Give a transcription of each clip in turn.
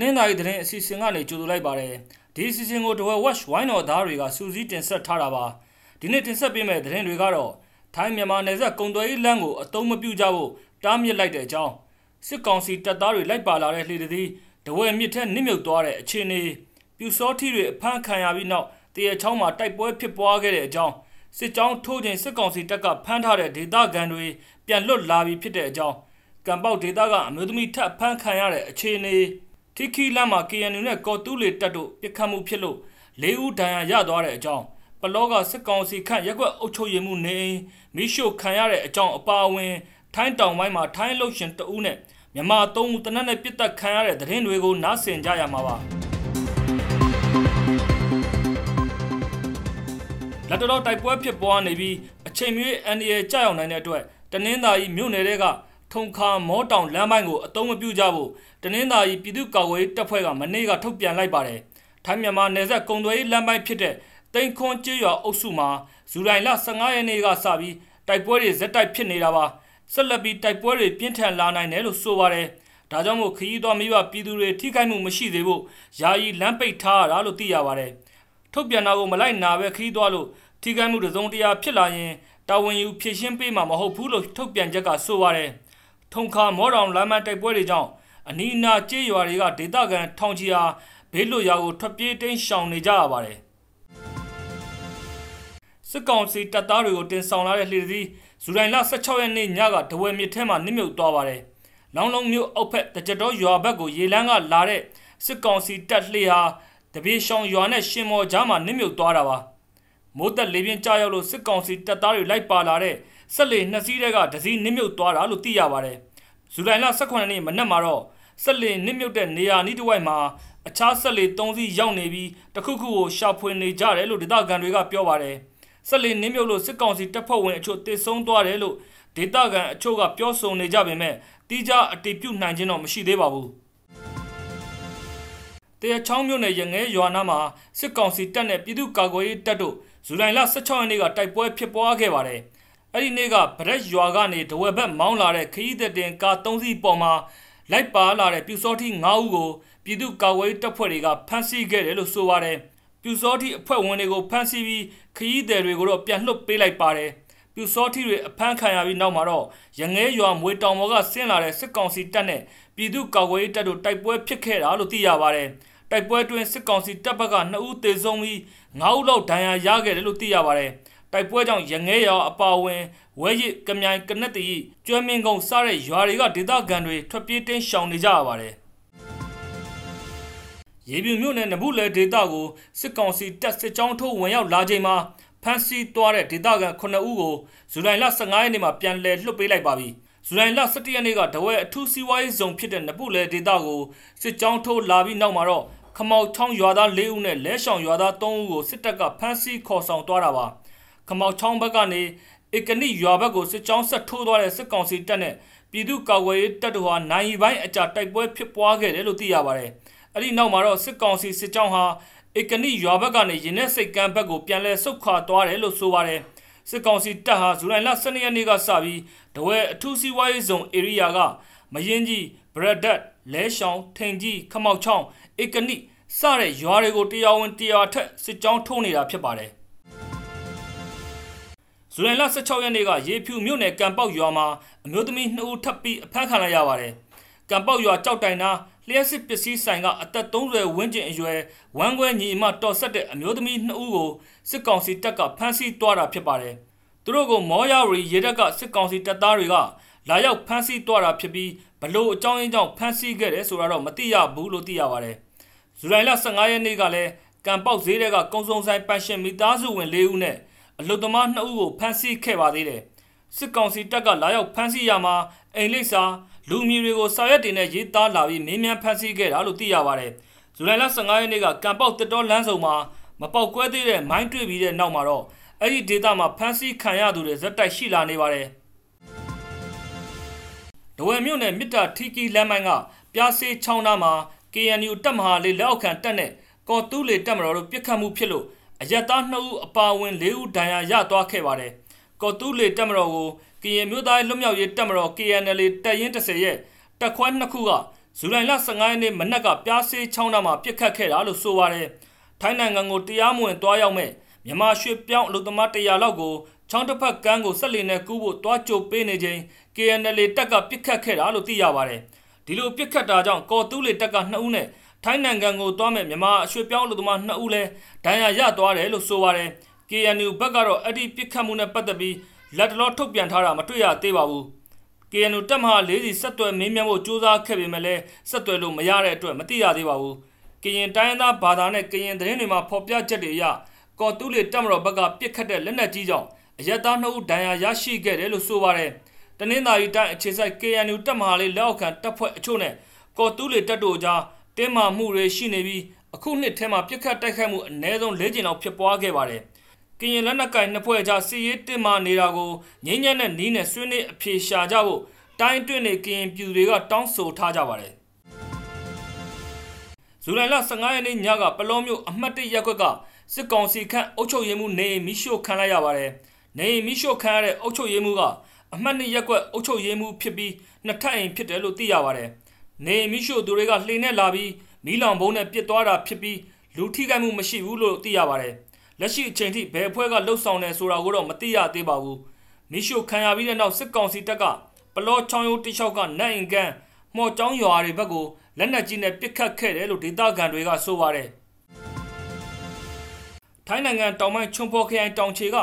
နင်္သာရီသတင်းအစီအစဉ်ကနေကြိုဆိုလိုက်ပါတယ်ဒီအစီအစဉ်ကိုတဝက် watch ဝိုင်းတော်သားတွေကစူးစီးတင်ဆက်ထားတာပါဒီနေ့တင်ဆက်ပေးမယ့်သတင်းတွေကတော့ထိုင်းမြန်မာနယ်စပ်ကုံသွယ်ရေးလမ်းကိုအတုံးမပြုကြဖို့တားမြစ်လိုက်တဲ့အကြောင်းစစ်ကောင်စီတပ်သားတွေလိုက်ပါလာတဲ့လှေသည်တဝဲမြစ်ထက်နစ်မြုပ်သွားတဲ့အခြေအနေပြူစောထီတွေအဖမ်းခံရပြီးနောက်တရချောင်းမှာတိုက်ပွဲဖြစ်ပွားခဲ့တဲ့အကြောင်းစစ်ကြောင်းထိုးခြင်းစစ်ကောင်စီတပ်ကဖမ်းထားတဲ့ဒေသခံတွေပြန်လွတ်လာပြီးဖြစ်တဲ့အကြောင်းကံပေါက်ဒေသကအမျိုးသမီးထပ်ဖမ်းခံရတဲ့အခြေအနေ ထိခီလမ်းမှာ KNU နဲ့ကော်တူးလေတပ်တို့ပြစ်ခတ်မှုဖြစ်လို့၄ဦးဒဏ်ရာရသွားတဲ့အကြောင်းပလောကစစ်ကောင်စီခန့်ရက်ွက်အုပ်ချုပ်ရေးမှုနေမိရှို့ခံရတဲ့အကြောင်းအပါအဝင် ထိုင်းတောင်ပိုင်းမှာထိုင်းလှုပ်ရှင်တဦးနဲ့မြန်မာသုံးဦးတနက်နဲ့ပြစ်တက်ခံရတဲ့သတင်းတွေကိုနားဆင်ကြရမှာပါလက်တော်တိုက်ပွဲဖြစ်ပွားနေပြီးအချိန်မီအန်ဒီရဲ့ကြောက်ရောက်နိုင်တဲ့အတွက်တနင်္သာရီမြို့နယ်တွေက ထုံခါမောတောင်လမ်းပိုင်းကိုအတုံးမပြုကြဖို့တနင်္သာရီပြည်သူ့ကာကွယ်ရေးတပ်ဖွဲ့ကမနေ့ကထုတ်ပြန်လိုက်ပါတယ်။ထိုင်းမြန်မာနယ်စပ်ကုံသွေးလမ်းပိုင်းဖြစ်တဲ့တိန်ခွန်ကျေးရွာအုပ်စုမှာဇူလိုင်လ15ရက်နေ့ကစပြီးတိုက်ပွဲတွေဇက်တိုက်ဖြစ်နေတာပါ။ဆက်လက်ပြီးတိုက်ပွဲတွေပြင်းထန်လာနိုင်တယ်လို့ဆိုပါတယ်။ဒါကြောင့်မို့ခရီးသွားမိဘပြည်သူတွေထိခိုက်မှုမရှိသေးဖို့ယာယီလမ်းပိတ်ထားရတာလို့သိရပါတယ်။ထုတ်ပြန်တာကိုမလိုက်နာပဲခရီးသွားလို့ထိခိုက်မှုတစုံတရာဖြစ်လာရင်တာဝန်ယူဖြည့်ရှင်းပေးမှာမဟုတ်ဘူးလို့ထုတ်ပြန်ချက်ကဆိုပါတယ်။ ထုံခါမောတောင်လမ်းမတိုက်ပွဲတွေကြောင့်အနီးအနားကျေးရွာတွေကဒေသခံထောင်ချီဟာဘေးလွတ်ရာကိုထွက်ပြေးတိမ်းရှောင်နေကြရပါတယ်စစ်ကောင်စီတပ်သားတွေကိုတင်ဆောင်လာတဲ့လှေသည်ဇူလိုင်လ16ရက်နေ့ညကတဝဲမြစ်ထဲမှာနစ်မြုပ်သွားပါတယ်။လောင်းလုံးမြို့အောက်ဖက်တကြတော်ရွာဘက်ကိုရေလန်းကလာတဲ့စစ်ကောင်စီတပ်လှေဟာတပြေရှောင်ရွာနဲ့ရှင်မော်ကြားမှာနစ်မြုပ်သွားတာပါ။မိုးတက်လေပြင်းကြားရောက်လို့စစ်ကောင်စီတပ်သားတွေလိုက်ပါလာတဲ့ ဆက်လေနှစ်စီးတွေကဒစီနစ်မြုပ်သွားတာလို့သိရပါတယ်။ဇူလိုင်လ18ရက်နေ့မနက်မှာတော့ဆက်လေနစ်မြုပ်တဲ့နေရာနီးတစ်ဝိုက်မှာအခြားဆက်လေ3စီးရောက်နေပြီးတခုခုကိုရှာဖွေနေကြတယ်လို့ဒေသခံတွေကပြောပါတယ်။ဆက်လေနစ်မြုပ်လို့စစ်ကောင်စီတပ်ဖွဲ့ဝင်အချို့တေဆုံးသွားတယ်လို့ဒေသခံအချို့ကပြောဆိုနေကြပေမဲ့တိကျအတည်ပြုနိုင်ခြင်းတော့မရှိသေးပါဘူး။တရားချောင်းမြို့နယ်ရငဲရွာနာမှာစစ်ကောင်စီတပ်နဲ့ပြည်သူ့ကာကွယ်ရေးတပ်တို့ဇူလိုင်လ16ရက်နေ့ကတိုက်ပွဲဖြစ်ပွားခဲ့ပါတယ်။ အဲ့ဒီနေ့ကဗရက်ရွာကနေဒဝဲဘက်မောင်းလာတဲ့ခရီးသက်တင်ကား၃စီးပေါ်မှာလိုက်ပါလာတဲ့ပြူစောတိ၅ဦးကိုပြည်သူ့ကာကွယ်တပ်ဖွဲ့တွေကဖမ်းဆီးခဲ့တယ်လို့ဆိုပါတယ်။ပြူစောတိအဖွဲ့ဝင်တွေကိုဖမ်းဆီးပြီးခရီးသည်တွေကိုတော့ပြန်လွှတ်ပေးလိုက်ပါတယ်။ပြူစောတိတွေအဖမ်းခံရပြီးနောက်မှာတော့ရငဲရွာမွေတောင်ပေါ်ကဆင်းလာတဲ့စစ်ကောင်စီတပ်နဲ့ပြည်သူ့ကာကွယ်တပ်တို့တိုက်ပွဲဖြစ်ခဲ့တာလို့သိရပါတယ်။တိုက်ပွဲတွင်စစ်ကောင်စီတပ်ဘက်က2ဦးသေဆုံးပြီး9ဦးလောက်ဒဏ်ရာရခဲ့တယ်လို့သိရပါတယ်။ တိုက်ပွဲကြောင့်ရငဲရွာအပါဝင်ဝဲရစ်ကမြိုင်ကနက်တီကျွဲမင်းကုန်းစတဲ့ရွာတွေကဒေသခံတွေထွက်ပြေးတင်းရှောင်နေကြရပါတယ်ရေပြူမြို့နယ်နဘူးလေဒေသကိုစစ်ကောင်စီတပ်စစ်ကြောင်းထိုးဝင်ရောက်လာချိန်မှာဖမ်းဆီးသွားတဲ့ဒေသခံ9ဦးကိုဇူလိုင်လ15ရက်နေ့မှာပြန်လည်လွှတ်ပေးလိုက်ပါပြီဇူလိုင်လ17ရက်နေ့ကတဝဲအထူးစီးပွားရေးဇုံဖြစ်တဲ့နဘူးလေဒေသကိုစစ်ကြောင်းထိုးလာပြီးနောက်မှာတော့ခမောက်ချောင်းရွာသား၄ဦးနဲ့လဲရှောင်ရွာသား၃ဦးကိုစစ်တပ်ကဖမ်းဆီးခေါ်ဆောင်သွားတာပါ။ ခမောက်ချောင်းဘက်ကနေဧကနိရွာဘက်ကိုစစ်ကြောင်းဆက်ထိုးသွားတဲ့စစ်ကောင်စီတပ်နဲ့ပြည်သူ့ကာကွယ်ရေးတပ်တို့ဟာနိုင်ပိုင်းအကြတိုက်ပွဲဖြစ်ပွားခဲ့တယ်လို့သိရပါတယ်။အဲ့ဒီနောက်မှာတော့စစ်ကောင်စီစစ်ကြောင်းဟာဧကနိရွာဘက်ကနေရင်းနဲ့စိတ်ကမ်းဘက်ကိုပြန်လဲဆုတ်ခွာသွားတယ်လို့ဆိုပါတယ်။စစ်ကောင်စီတပ်ဟာဇူလိုင်လ12ရက်နေ့ကစပြီးတဝဲအထူးစီးပွားရေးဇုံဧရိယာကမရင်ကြီးဘရဒတ်လဲရှောင်းထိန်ကြီးခမောက်ချောင်းဧကနိစတဲ့ရွာတွေကိုတရားဝင်တရားထက်စစ်ကြောင်းထိုးနေတာဖြစ်ပါတယ် ဇူလိုင်လ16ရက်နေ့ကရေဖြူမြို့နယ်ကံပေါက်ရွာမှာအမျိုးသမီး2ဦးထပ်ပြီးအဖမ်းခံလိုက်ရပါတယ်။ကံပေါက်ရွာကြောက်တိုင်နာလျှက်စစ်ပစ္စည်းဆိုင်ကအသက်30ဝန်းကျင်အရွယ်ဝမ်းခွဲညီအမတော်ဆက်တဲ့အမျိုးသမီး2ဦးကိုစစ်ကောင်စီတပ်ကဖမ်းဆီးသွားတာဖြစ်ပါတယ်။သူတို့ကိုမောရရီရေတပ်ကစစ်ကောင်စီတပ်သားတွေကလာရောက်ဖမ်းဆီးသွားတာဖြစ်ပြီးဘလို့အကြောင်းရင်းကြောင့်ဖမ်းဆီးခဲ့တယ်ဆိုတာတော့မသိရဘူးလို့သိရပါတယ်။ဇူလိုင်လ15ရက်နေ့ကလည်းကံပေါက်ဈေးတွေကကုံစုံဆိုင်ပန်ရှင်မိသားစုဝင်၄ဦးနဲ့ အလုသမား2ဦးကိုဖမ်းဆီးခဲ့ပါသေးတယ်စစ်ကောင်စီတပ်ကလာရောက်ဖမ်းဆီးရမှာအိမ်လိပ်စာလူမျိုးတွေကိုစာရွက်တင်နဲ့ရေးသားလာပြီးမင်းမြန်ဖမ်းဆီးခဲ့တာလို့သိရပါတယ်ဇူလိုင်လ15ရက်နေ့ကကံပေါက်တက်တော်လမ်းဆောင်မှာမပေါက်ကွဲသေးတဲ့မိုင်းတွေ့ပြီးတဲ့နောက်မှာတော့အဲ့ဒီဒေသမှာဖမ်းဆီးခံရသူတွေဇက်တိုက်ရှိလာနေပါတယ်ဒဝဲမြို့နယ်မြစ်တာထီကီလမ်းမိုင်းကပြားစေးချောင်းသားမှာ KNU တပ်မဟာလေးလက်အောက်ခံတပ်နဲ့ကော်တူးလေတပ်မတော်တို့ပြစ်ခတ်မှုဖြစ်လို့ အရက်သား2ဦးအပါအဝင်4ဦးဒဏ်ရာရသွားခဲ့ပါတယ်။ကော်တူးလေတက်မတော်ကိုကရင်မျိုးသားလွတ်မြောက်ရေးတက်မတော် KNL တပ်ရင်း30ရဲ့တက်ခွဲနှစ်ခုကဇဇူလိုင်လ15ရက်နေ့မနက်ကပြားစေးချောင်းသားမှာပြစ်ခတ်ခဲ့တာလို့ဆိုပါတယ်ထိုင်းနိုင်ငံကိုတရားမဝင်တွားရောက်မဲ့မြန်မာရွှေပြောင်းအလုပ်သမား100လောက်ကိုချောင်းတစ်ဖက်ကန်းကိုဆက်လီနဲ့ကူးဖို့တွားကြိုပေးနေချိန် KNL တက်ကပြစ်ခတ်ခဲ့တာလို့သိရပါတယ်ဒီလိုပြစ်ခတ်တာကြောင့်ကော်တူးလေတက်က2ဦးနဲ့ ထိုင်းနိုင်ငံကိုတွားမဲ့မြန်မာရွှေပြောင်းအလုပ်သမား2ဦးလည်းဒဏ်ရာရသွားတယ်လို့ဆိုပါတယ် KNU ဘက်ကတော့အဲ့ဒီပြစ်ခတ်မှုနဲ့ပတ်သက်ပြီးလက်တလောထုတ်ပြန်ထားတာမတွေ့ရသေးပါဘူး KNU တက်မဟာ၄စီဆက်သွယ်မင်းမြတ်ဖို့ကြိုးစားခဲ့ပေမဲ့လည်းဆက်သွယ်လို့မရတဲ့အတွက်မသိရသေးပါဘူး။ကရင်တိုင်းသားဘာသာနဲ့ကရင်သတင်းတွေမှာဖော်ပြချက်တွေအရကော်တူးလေတက်မတော်ဘက်ကပြစ်ခတ်တဲ့လက်နက်ကြီးကြောင့်အရက်သားနှုတ်ဒဏ်ရာရရှိခဲ့တယ်လို့ဆိုပါတယ်။တနင်္သာရီတိုင်းအခြေစိုက် KNU တက်မဟာလေးလက်အောက်ခံတပ်ဖွဲ့အချို့နဲ့ကော်တူးလေတက်တို့ကြား တင်းမာမှုတွေရှိနေပြီးအခုနှစ်ထဲမှာပြစ်ခတ်တိုက်ခိုက်မှုအ ਨੇ ဆုံး၄ကြိမ်လောက်ဖြစ်ပွားခဲ့ပါတယ်။ကရင်လက်နက်ကင်နှစ်ဖွဲ့ကြားစီရေးတင်မာနေတာကိုငင်းညံ့တဲ့နီးနဲ့ဆွေးနွေးအပြေရှာကြဖို့တိုင်းတွင်းနေကရင်ပြည်တွေကတောင်းဆိုထားကြပါတယ်။ဇူလိုင်လ15ရက်နေ့ညကပလောမျိုးအမှတ်၁ရက်ကွက်ကစစ်ကောင်စီခန့်အုပ်ချုပ်ရေးမှူးနေမီရှို့ခံလိုက်ရပါတယ်။နေမီရှို့ခံရတဲ့အုပ်ချုပ်ရေးမှူးကအမှတ်၂ရက်ကွက်အုပ်ချုပ်ရေးမှူးဖြစ်ပြီးနှစ်ထပ်အိမ်ဖြစ်တယ်လို့သိရပါတယ်။ နေမီရှို့သူတွေကလှေနဲ့လာပြီးမီးလောင်ဘုံနဲ့ပစ်သွားတာဖြစ်ပြီးလူထိခိုက်မှုမရှိဘူးလို့သိရပါတယ်။လက်ရှိအချိန်ထိဘယ်အဖွဲ့ကလှုပ်ဆောင်နေဆိုတာကိုတော့မသိရသေးပါဘူး။မီးရှို့ခံရပြီးတဲ့နောက်စစ်ကောင်စီတပ်ကပလောချောင်းရိုးတိလျှောက်ကနတ်အင်ကန်မော်ကျောင်းရွာတွေဘက်ကိုလက်နက်ကြီးနဲ့ပစ်ခတ်ခဲ့တယ်လို့ဒေသခံတွေကဆိုပါတယ်ထိုင်းနိုင်ငံတောင်ပိုင်းချွန်ဖော်ခရိုင်တောင်ချေက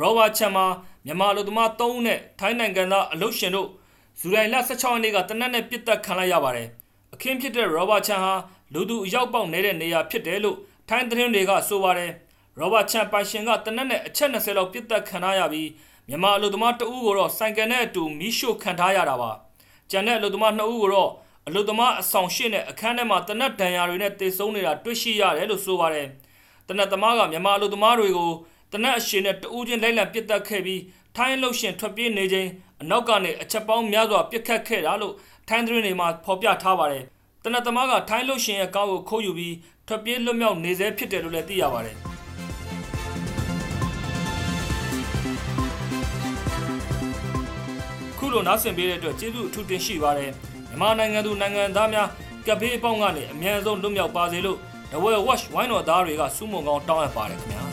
ရောဘာချန်မှာမြန်မာလူသမား3ဦးနဲ့ထိုင်းနိုင်ငံသားအလုတ်ရှင်တို့ ဇူလိုင်လ16ရက်နေ့ကတနက်နဲ့ပြစ်တက်ခံလိုက်ရပါတယ်အခင်းဖြစ်တဲ့ရောဘာချန်ဟာလူသူအရောက်ပေါက်နေတဲ့နေရာဖြစ်တယ်လို့ထိုင်းသတင်းတွေကဆိုပါတယ်ရောဘာချန်ပိုင်ရှင်ကတနက်နဲ့အချက်20လောက်ပြစ်တက်ခံရပြီးမြန်မာအလုပ်သမား2ဦးကိုတော့စိုင်ကန်နဲ့အတူမီးရှို့ခံထားရတာပါကျန်တဲ့အလုပ်သမား2ဦးကိုတော့အလုပ်သမားအဆောင်ရှိနဲ့အခန်းထဲမှာတနက်ဒဏ်ရာတွေနဲ့တေဆုံးနေတာတွေ့ရှိရတယ်လို့ဆိုပါတယ်တနက်သမားကမြန်မာအလုပ်သမားတွေကိုတနက်အရှင်နဲ့တူးချင်းလိုက်လံပစ်တက်ခဲ့ပြီး ထိုင်းလှုပ်ရှင်ထွက်ပြေးနေချိန်အနောက်ကနေအချက်ပေါင်းများစွာပစ်ခတ်ခဲ့တာလို့ထိုင်းသတင်းတွေမှာဖော်ပြထားပါတယ်တနက်သမားကထိုင်းလှုပ်ရှင်ရဲ့ကောင်းကိုခိုးယူပြီးထွက်ပြေးလွတ်မြောက်နေစေဖြစ်တယ်လို့လည်းသိရပါတယ်ခုလိုနားဆင်ပေးတဲ့အတွက်ကျေးဇူးအထူးတင်ရှိပါတယ်မြန်မာနိုင်ငံသူနိုင်ငံသားများကပ်ဘေးအပေါင်းကနေအမြန်ဆုံးလွတ်မြောက်ပါစေလို့ The Well Watch ဝိုင်းတော်သားတွေကစုမုံကောင်းတောင်းအပ်ပါတယ်ခင်ဗျာ